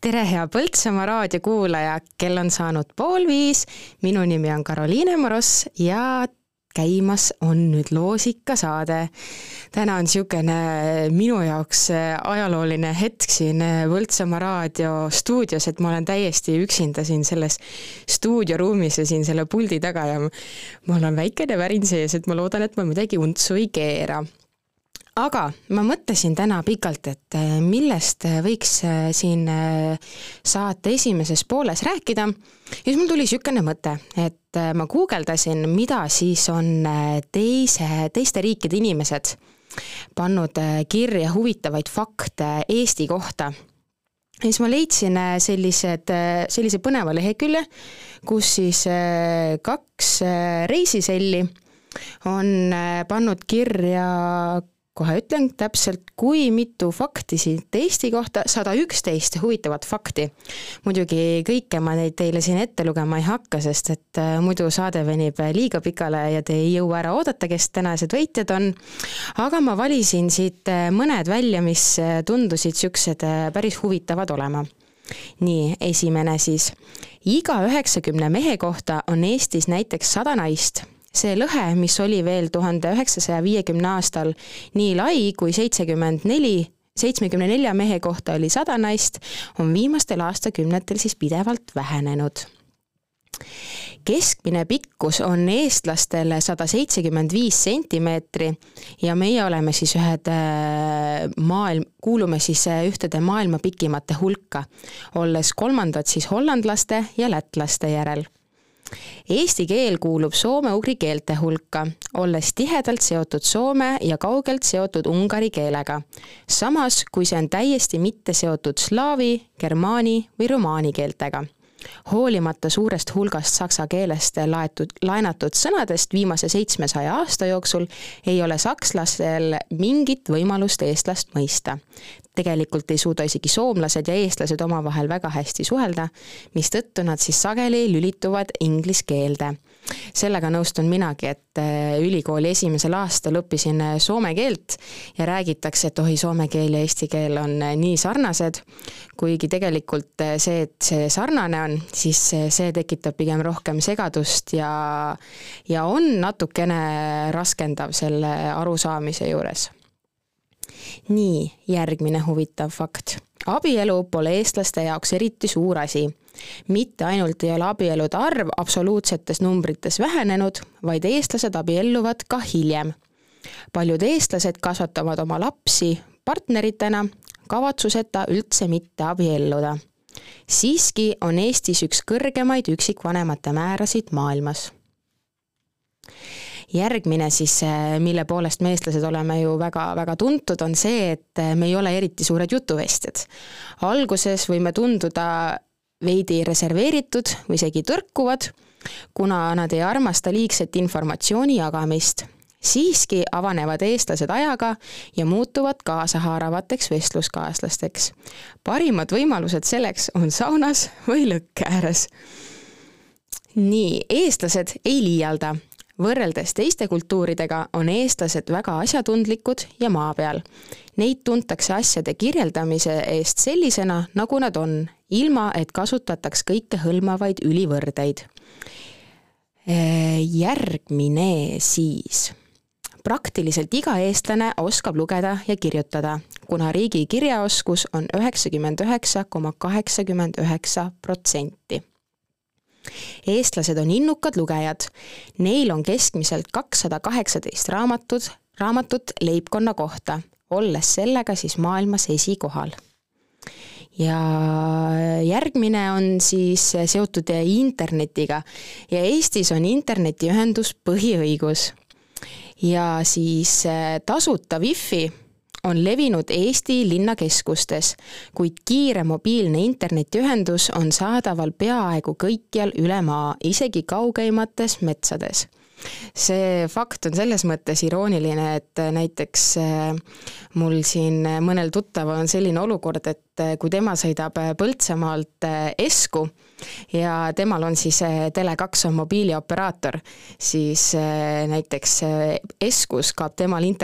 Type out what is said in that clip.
tere, hea Põltsamaa raadiokuulaja, kell on saanud pool viis. minu nimi on Karoliine Moros ja käimas on nüüd loosikasaade. täna on niisugune minu jaoks ajalooline hetk siin Põltsamaa raadio stuudios, et ma olen täiesti üksinda siin selles stuudioruumis ja siin selle puldi taga ja mul on väikene värin sees, et ma loodan, et ma midagi untsu ei keera aga ma mõtlesin täna pikalt, et äh, millest äh, võiks äh, siin saate esimeses pooles rääkida ja siis mul tuli niisugune mõte, et ma guugeldasin, mida siis on teise, teiste riikide inimesed pannud kirja huvitavaid fakte Eesti kohta. ja siis ma leidsin sellised, sellise põneva lehekülje, kus siis kaks reisiselli on pannud kirja kohe ütlen täpselt, kui mitu fakti siit Eesti kohta, sada üksteist huvitavat fakti. muidugi kõike ma neid teile siin ette lugema ei hakka, sest et äh, muidu saade venib liiga pikale ja te ei jõua ära oodata, kes tänased võitjad on. aga ma valisin siit äh, mõned välja, mis äh, tundusid niisugused päris huvitavad olema nii, esimene siis. iga üheksakümne mehe kohta on Eestis näiteks sada naist see lõhe, mis oli veel tuhande üheksasaja viiekümne aastal nii lai kui seitsekümmend neli seitsmekümne nelja mehe kohta oli sada naist, on viimastel aastakümnetel siis pidevalt vähenenud. keskmine pikkus on eestlastel sada seitsekümmend viis sentimeetri ja meie oleme siis ühed äh, maailm, kuulume siis äh, ühtede maailma pikimate hulka, olles kolmandad siis hollandlaste ja lätlaste järel Eesti keel kuulub soome-ugri keelte hulka, olles tihedalt seotud soome ja kaugelt seotud ungari keelega. samas, kui see on täiesti mitte seotud slaavi, germaani või romaani keeltega hoolimata suurest hulgast saksa keelest laetud, laenatud sõnadest viimase seitsmesaja aasta jooksul ei ole sakslastel mingit võimalust eestlast mõista tegelikult ei suuda isegi soomlased ja eestlased omavahel väga hästi suhelda, mistõttu nad siis sageli lülituvad inglise keelde. sellega nõustun minagi, et äh, ülikooli esimesel aastal õppisin äh, soome keelt ja räägitakse, et oi, soome keel ja eesti keel on äh, nii sarnased, kuigi tegelikult see, et see sarnane on, siis see tekitab pigem rohkem segadust ja ja on natukene raskendav selle arusaamise juures nii, järgmine huvitav fakt. abielu pole eestlaste jaoks eriti suur asi. Mitte ainult ei ole abielude arv absoluutsetes numbrites vähenenud, vaid eestlased abielluvad ka hiljem. paljud eestlased kasvatavad oma lapsi partneritena, kavatsuseta üldse mitte abielluda. siiski on Eestis üks kõrgemaid üksikvanemate määrasid maailmas järgmine siis, äh, mille poolest me, eestlased, oleme ju väga-väga tuntud, on see, et äh, me ei ole eriti suured jutuvestjad. alguses võime tunduda veidi reserveeritud või isegi tõrkuvad, kuna nad ei armasta liigset informatsiooni jagamist siiski avanevad eestlased ajaga ja muutuvad kaasahaaravateks vestluskaaslasteks. parimad võimalused selleks on saunas või lõkke ääres. nii, eestlased ei liialda, võrreldes teiste kultuuridega on eestlased väga asjatundlikud ja maa peal. Neid tuntakse asjade kirjeldamise eest sellisena, nagu nad on, ilma et kasutataks kõikehõlmavaid ülivõrdeid. järgmine siis praktiliselt iga eestlane oskab lugeda ja kirjutada, kuna riigi kirjaoskus on üheksakümmend üheksa koma kaheksakümmend üheksa protsenti eestlased on innukad lugejad. Neil on keskmiselt kakssada kaheksateist raamatut, raamatut leibkonna kohta, olles sellega siis maailmas esikohal ja järgmine on siis seotud internetiga ja Eestis on internetiühendus põhiõigus. ja siis tasuta wifi on levinud Eesti linnakeskustes, kuid kiire mobiilne internetiühendus on saadaval peaaegu kõikjal üle maa, isegi kaugeimates metsades. see fakt on selles mõttes irooniline, et näiteks mul siin mõnel tuttaval on selline olukord, et kui tema sõidab Põltsamaalt Esku ja temal on siis Tele2 on mobiilioperaator, siis näiteks Eskus kaob temal internet